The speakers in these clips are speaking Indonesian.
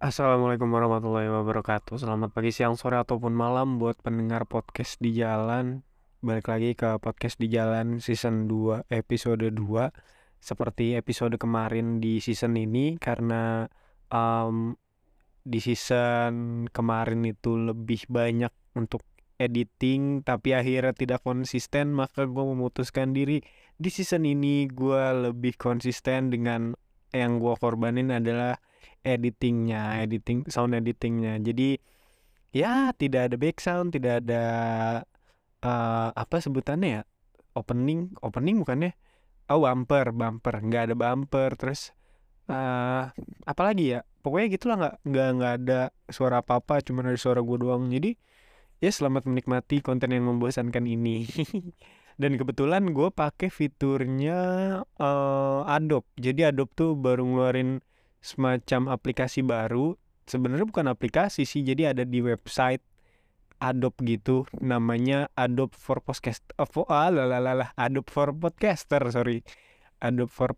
Assalamualaikum warahmatullahi wabarakatuh. Selamat pagi, siang, sore, ataupun malam buat pendengar podcast di jalan. Balik lagi ke podcast di jalan season 2 episode 2. Seperti episode kemarin di season ini karena um, di season kemarin itu lebih banyak untuk editing tapi akhirnya tidak konsisten maka gue memutuskan diri di season ini gue lebih konsisten dengan yang gue korbanin adalah editingnya, editing sound editingnya. Jadi ya tidak ada background, tidak ada uh, apa sebutannya ya opening, opening bukannya? Oh bumper, bumper, nggak ada bumper. Terus uh, apa lagi ya? Pokoknya gitulah nggak nggak nggak ada suara apa apa, cuma ada suara gue doang. Jadi ya selamat menikmati konten yang membosankan ini. Dan kebetulan gue pakai fiturnya uh, Adobe. Jadi Adobe tuh baru ngeluarin semacam aplikasi baru. Sebenarnya bukan aplikasi sih jadi ada di website Adobe gitu. Namanya Adobe for Podcast lalalala, Adobe for Podcaster sorry. Adobe for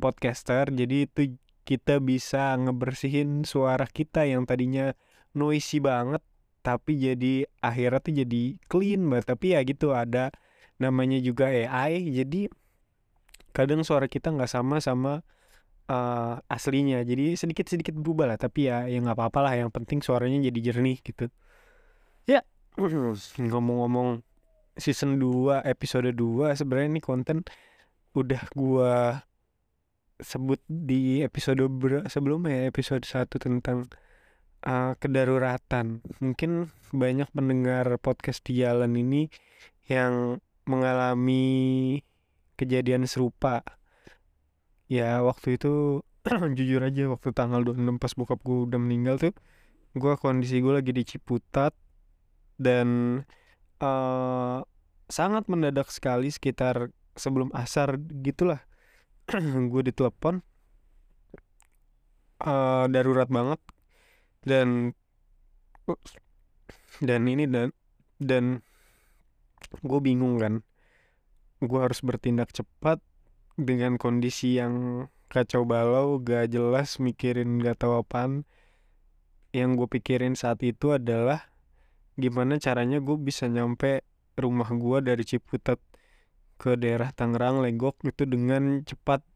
Podcaster. Jadi itu kita bisa ngebersihin suara kita yang tadinya noisy banget tapi jadi akhirnya tuh jadi clean banget. Tapi ya gitu ada namanya juga AI jadi kadang suara kita nggak sama sama uh, aslinya. Jadi sedikit-sedikit berubah lah tapi ya ya nggak apa-apa lah. Yang penting suaranya jadi jernih gitu. Ya ngomong-ngomong season 2 episode 2 sebenarnya ini konten udah gua sebut di episode sebelumnya episode 1 tentang uh, kedaruratan. Mungkin banyak pendengar podcast di jalan ini yang mengalami kejadian serupa ya waktu itu jujur aja waktu tanggal 26 pas bokap gue udah meninggal tuh gue kondisi gue lagi di Ciputat dan uh, sangat mendadak sekali sekitar sebelum asar gitulah. Gue ditelepon uh, darurat banget dan dan ini dan dan gue bingung kan. Gue harus bertindak cepat dengan kondisi yang kacau balau gak jelas mikirin gak tahu apaan. Yang gue pikirin saat itu adalah gimana caranya gue bisa nyampe rumah gue dari Ciputat ke daerah Tangerang Legok itu dengan cepat.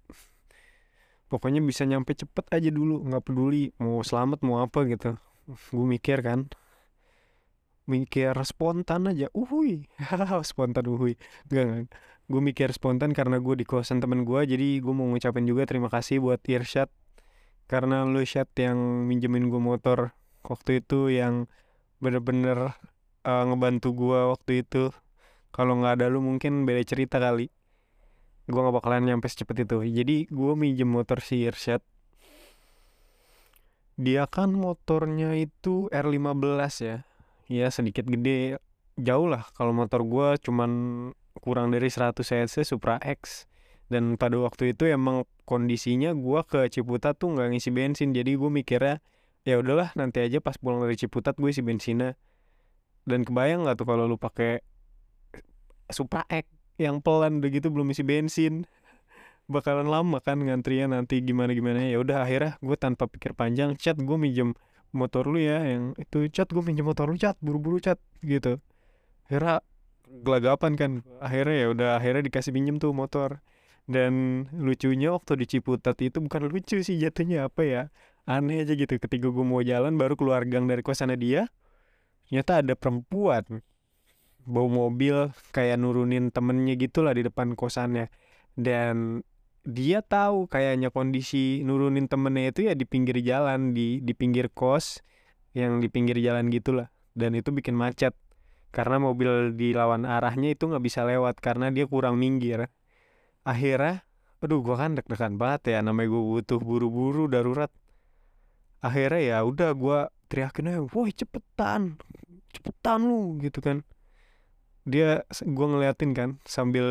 Pokoknya bisa nyampe cepet aja dulu nggak peduli mau selamat mau apa gitu. Gue mikir kan mikir spontan aja uhui spontan uhui gak, gak gue mikir spontan karena gue di kosan temen gue jadi gue mau ngucapin juga terima kasih buat Irsyad. Karena lu Syad yang minjemin gue motor waktu itu yang bener-bener uh, ngebantu gue waktu itu. Kalau nggak ada lu mungkin beda cerita kali. Gue nggak bakalan nyampe secepat itu. Jadi gue minjem motor si Irsyad. Dia kan motornya itu R15 ya ya sedikit gede. Jauh lah kalau motor gue cuman kurang dari 100 cc Supra X. Dan pada waktu itu emang kondisinya gue ke Ciputat tuh nggak ngisi bensin. Jadi gue mikirnya ya udahlah nanti aja pas pulang dari Ciputat gue isi bensinnya. Dan kebayang nggak tuh kalau lu pakai Supra X yang pelan begitu belum isi bensin? Bakalan lama kan ngantrinya nanti gimana gimana ya udah akhirnya gue tanpa pikir panjang chat gue minjem motor lu ya yang itu chat gue minjem motor lu chat buru-buru chat gitu. Akhirnya gelagapan kan akhirnya ya udah akhirnya dikasih pinjem tuh motor. Dan lucunya waktu di Ciputat itu bukan lucu sih jatuhnya apa ya aneh aja gitu. Ketika gue mau jalan baru keluar gang dari kosannya dia ternyata ada perempuan bawa mobil kayak nurunin temennya gitulah di depan kosannya. Dan dia tahu kayaknya kondisi nurunin temennya itu ya di pinggir jalan di di pinggir kos yang di pinggir jalan gitulah. Dan itu bikin macet. Karena mobil di lawan arahnya itu nggak bisa lewat karena dia kurang minggir. Akhirnya aduh gua kan deg-degan banget ya namanya gue butuh buru-buru darurat. Akhirnya ya udah gua teriakin aja woi cepetan cepetan lu gitu kan dia gua ngeliatin kan sambil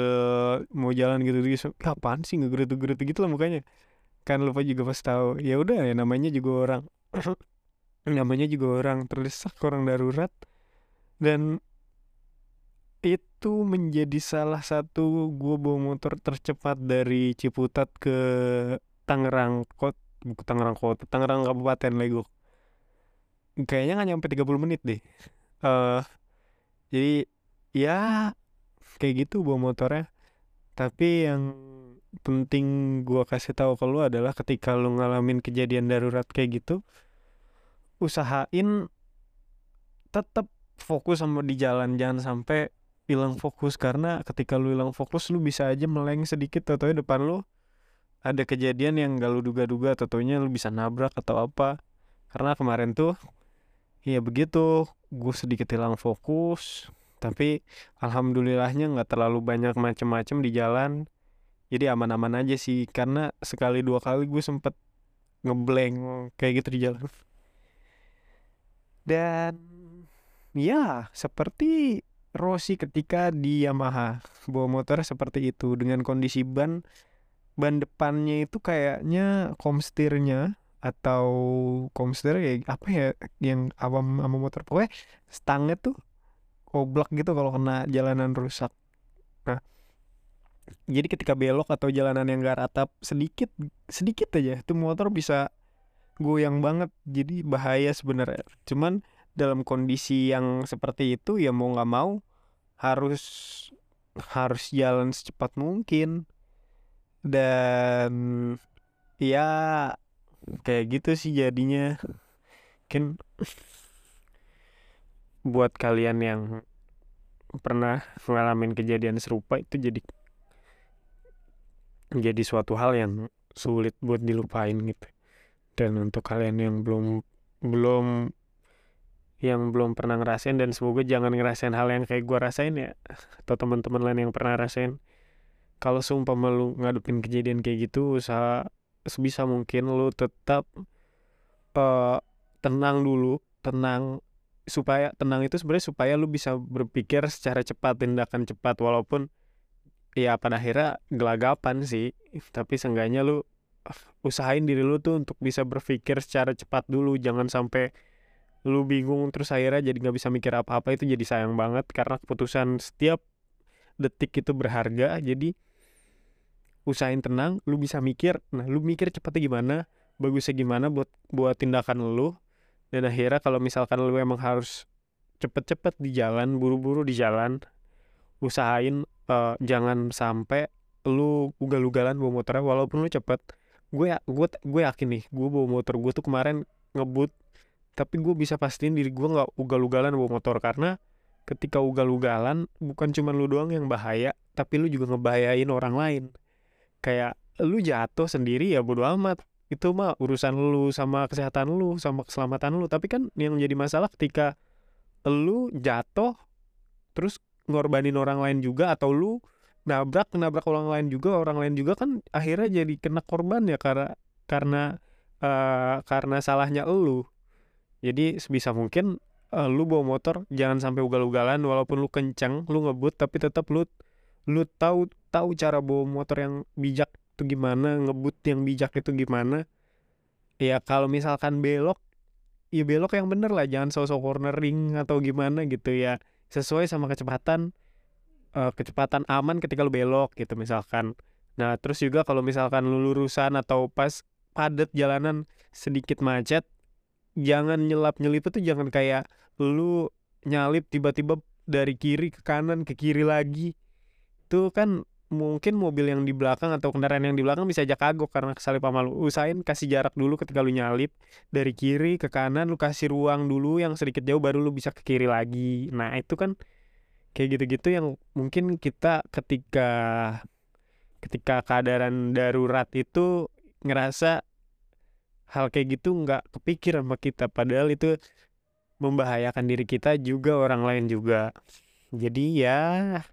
mau jalan gitu dia kapan sih nggak gerutu-gerutu gitu lah mukanya? Kan lupa juga pas tahu ya udah ya namanya juga orang namanya juga orang terdesak orang darurat. Dan itu menjadi salah satu gue bawa motor tercepat dari Ciputat ke Tangerang Kota bukan Tangerang Kota Tangerang Kabupaten Lego. Kayaknya nggak nyampe 30 menit deh. Uh, jadi ya kayak gitu bawa motornya. Tapi yang penting gua kasih tahu ke lu adalah ketika lu ngalamin kejadian darurat kayak gitu usahain tetap fokus sama di jalan. Jangan sampai hilang fokus karena ketika lu hilang fokus lu bisa aja meleng sedikit. Atau depan lu ada kejadian yang gak lu duga-duga tentunya lu bisa nabrak atau apa. Karena kemarin tuh ya begitu gue sedikit hilang fokus tapi alhamdulillahnya nggak terlalu banyak macem-macem di jalan. Jadi aman-aman aja sih karena sekali dua kali gue sempet ngeblank kayak gitu di jalan. Dan ya seperti Rossi ketika di Yamaha bawa motor seperti itu dengan kondisi ban ban depannya itu kayaknya komstirnya atau komstir ya apa ya yang awam sama motor. Pokoknya stangnya tuh oblak gitu kalau kena jalanan rusak. Nah jadi ketika belok atau jalanan yang gak rata sedikit sedikit aja tuh motor bisa goyang banget. Jadi bahaya sebenarnya. Cuman dalam kondisi yang seperti itu ya mau nggak mau harus harus jalan secepat mungkin. Dan ya kayak gitu sih jadinya. Mungkin buat kalian yang pernah ngalamin kejadian serupa itu jadi jadi suatu hal yang sulit buat dilupain gitu. Dan untuk kalian yang belum belum yang belum pernah ngerasain dan semoga jangan ngerasain hal yang kayak gue rasain ya atau teman-teman lain yang pernah rasain. Kalau sumpah lu ngadepin kejadian kayak gitu usaha sebisa mungkin lu tetap uh, tenang dulu tenang supaya tenang itu sebenarnya supaya lu bisa berpikir secara cepat tindakan cepat walaupun ya pada akhirnya gelagapan sih. Tapi seenggaknya lu usahain diri lu tuh untuk bisa berpikir secara cepat dulu. Jangan sampai lu bingung terus akhirnya jadi nggak bisa mikir apa-apa. Itu jadi sayang banget karena keputusan setiap detik itu berharga. Jadi usahain tenang lu bisa mikir. Nah lu mikir cepetnya gimana bagusnya gimana buat buat tindakan lu dan akhirnya kalau misalkan lu emang harus cepet-cepet di jalan buru-buru di jalan usahain uh, jangan sampai lu ugal-ugalan bawa motornya. Walaupun lu cepet gue gue gue yakin nih gue bawa motor gue tuh kemarin ngebut tapi gue bisa pastiin diri gue nggak ugal-ugalan bawa motor. Karena ketika ugal-ugalan bukan cuma lu doang yang bahaya tapi lu juga ngebahayain orang lain. Kayak lu jatuh sendiri ya bodo amat itu mah urusan lu sama kesehatan lu sama keselamatan lu. Tapi kan yang jadi masalah ketika lu jatuh terus ngorbanin orang lain juga atau lu nabrak nabrak orang lain juga orang lain juga kan akhirnya jadi kena korban ya karena karena uh, karena salahnya lu. Jadi sebisa mungkin uh, lu bawa motor jangan sampai ugal-ugalan walaupun lu kencang lu ngebut tapi tetap lu lu tahu tahu cara bawa motor yang bijak itu gimana ngebut yang bijak itu gimana. Ya kalau misalkan belok ya belok yang bener lah jangan sosok cornering atau gimana gitu ya. Sesuai sama kecepatan uh, kecepatan aman ketika lu belok gitu misalkan. Nah terus juga kalau misalkan lu lurusan atau pas padat jalanan sedikit macet jangan nyelap nyelip itu jangan kayak lu nyalip tiba-tiba dari kiri ke kanan ke kiri lagi. Itu kan mungkin mobil yang di belakang atau kendaraan yang di belakang bisa aja kagok karena kesalip sama lu. Usahain kasih jarak dulu ketika lu nyalip dari kiri ke kanan lu kasih ruang dulu yang sedikit jauh baru lu bisa ke kiri lagi. Nah itu kan kayak gitu-gitu yang mungkin kita ketika ketika keadaan darurat itu ngerasa hal kayak gitu nggak kepikir sama kita. Padahal itu membahayakan diri kita juga orang lain juga. Jadi ya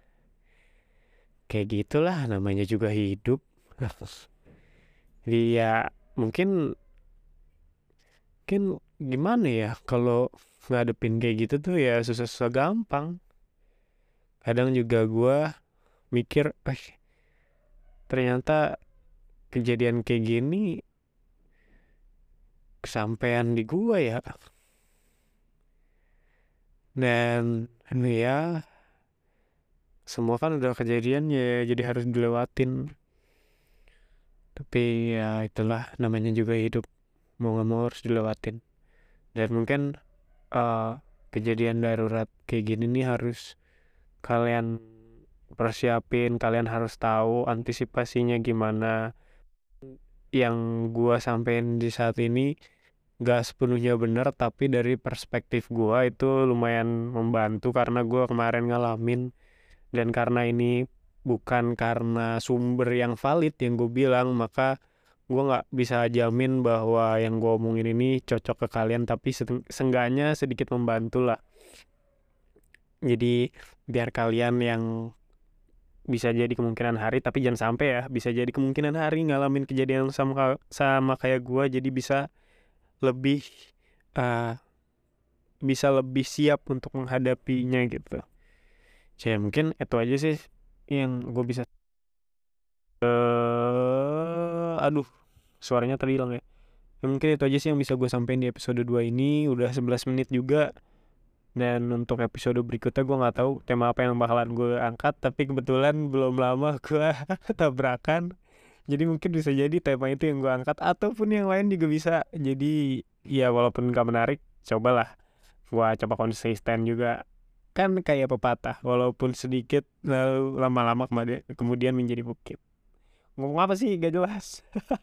kayak gitulah namanya juga hidup. Jadi ya mungkin mungkin gimana ya kalau ngadepin kayak gitu tuh ya susah-susah gampang. Kadang juga gue mikir eh ternyata kejadian kayak gini kesampaian di gua ya. Dan ya semua kan udah kejadian ya jadi harus dilewatin. Tapi ya itulah namanya juga hidup. Mau nggak mau harus dilewatin. Dan mungkin uh, kejadian darurat kayak gini nih harus kalian persiapin kalian harus tahu antisipasinya gimana. Yang gua sampein di saat ini gak sepenuhnya benar tapi dari perspektif gua itu lumayan membantu karena gua kemarin ngalamin dan karena ini bukan karena sumber yang valid yang gue bilang maka gue nggak bisa jamin bahwa yang gue omongin ini cocok ke kalian tapi seenggaknya sedikit membantu lah. Jadi biar kalian yang bisa jadi kemungkinan hari tapi jangan sampai ya bisa jadi kemungkinan hari ngalamin kejadian sama sama kayak gue jadi bisa lebih uh, bisa lebih siap untuk menghadapinya gitu jadi mungkin itu aja sih yang gue bisa. Uh, aduh suaranya terhilang ya. ya mungkin itu aja sih yang bisa gue sampaikan di episode 2 ini. Udah 11 menit juga. Dan untuk episode berikutnya gue nggak tahu tema apa yang bakalan gue angkat tapi kebetulan belum lama gue tabrakan. Jadi mungkin bisa jadi tema itu yang gue angkat ataupun yang lain juga bisa. Jadi ya walaupun gak menarik cobalah. Gue coba konsisten juga kan kayak pepatah walaupun sedikit lalu lama-lama kemudian menjadi bukit. Ngomong apa sih? Gak jelas.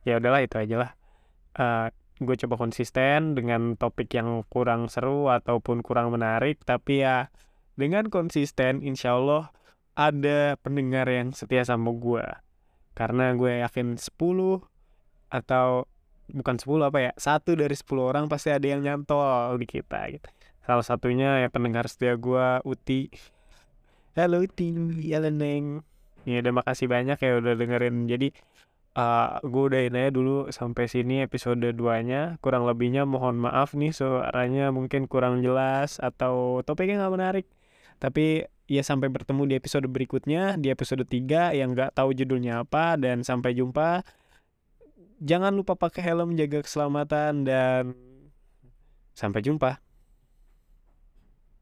Ya udahlah itu aja lah. Uh, gue coba konsisten dengan topik yang kurang seru ataupun kurang menarik tapi ya dengan konsisten insya Allah ada pendengar yang setia sama gue karena gue yakin 10 atau bukan 10 apa ya satu dari 10 orang pasti ada yang nyantol di kita gitu salah satunya ya pendengar setia gue Uti halo Uti halo Neng ya udah makasih banyak ya udah dengerin jadi uh, gue udahin aja dulu sampai sini episode 2-nya. Kurang lebihnya mohon maaf nih suaranya mungkin kurang jelas atau topiknya nggak menarik. Tapi ya sampai bertemu di episode berikutnya, di episode 3 yang nggak tahu judulnya apa dan sampai jumpa. Jangan lupa pakai helm, jaga keselamatan dan sampai jumpa.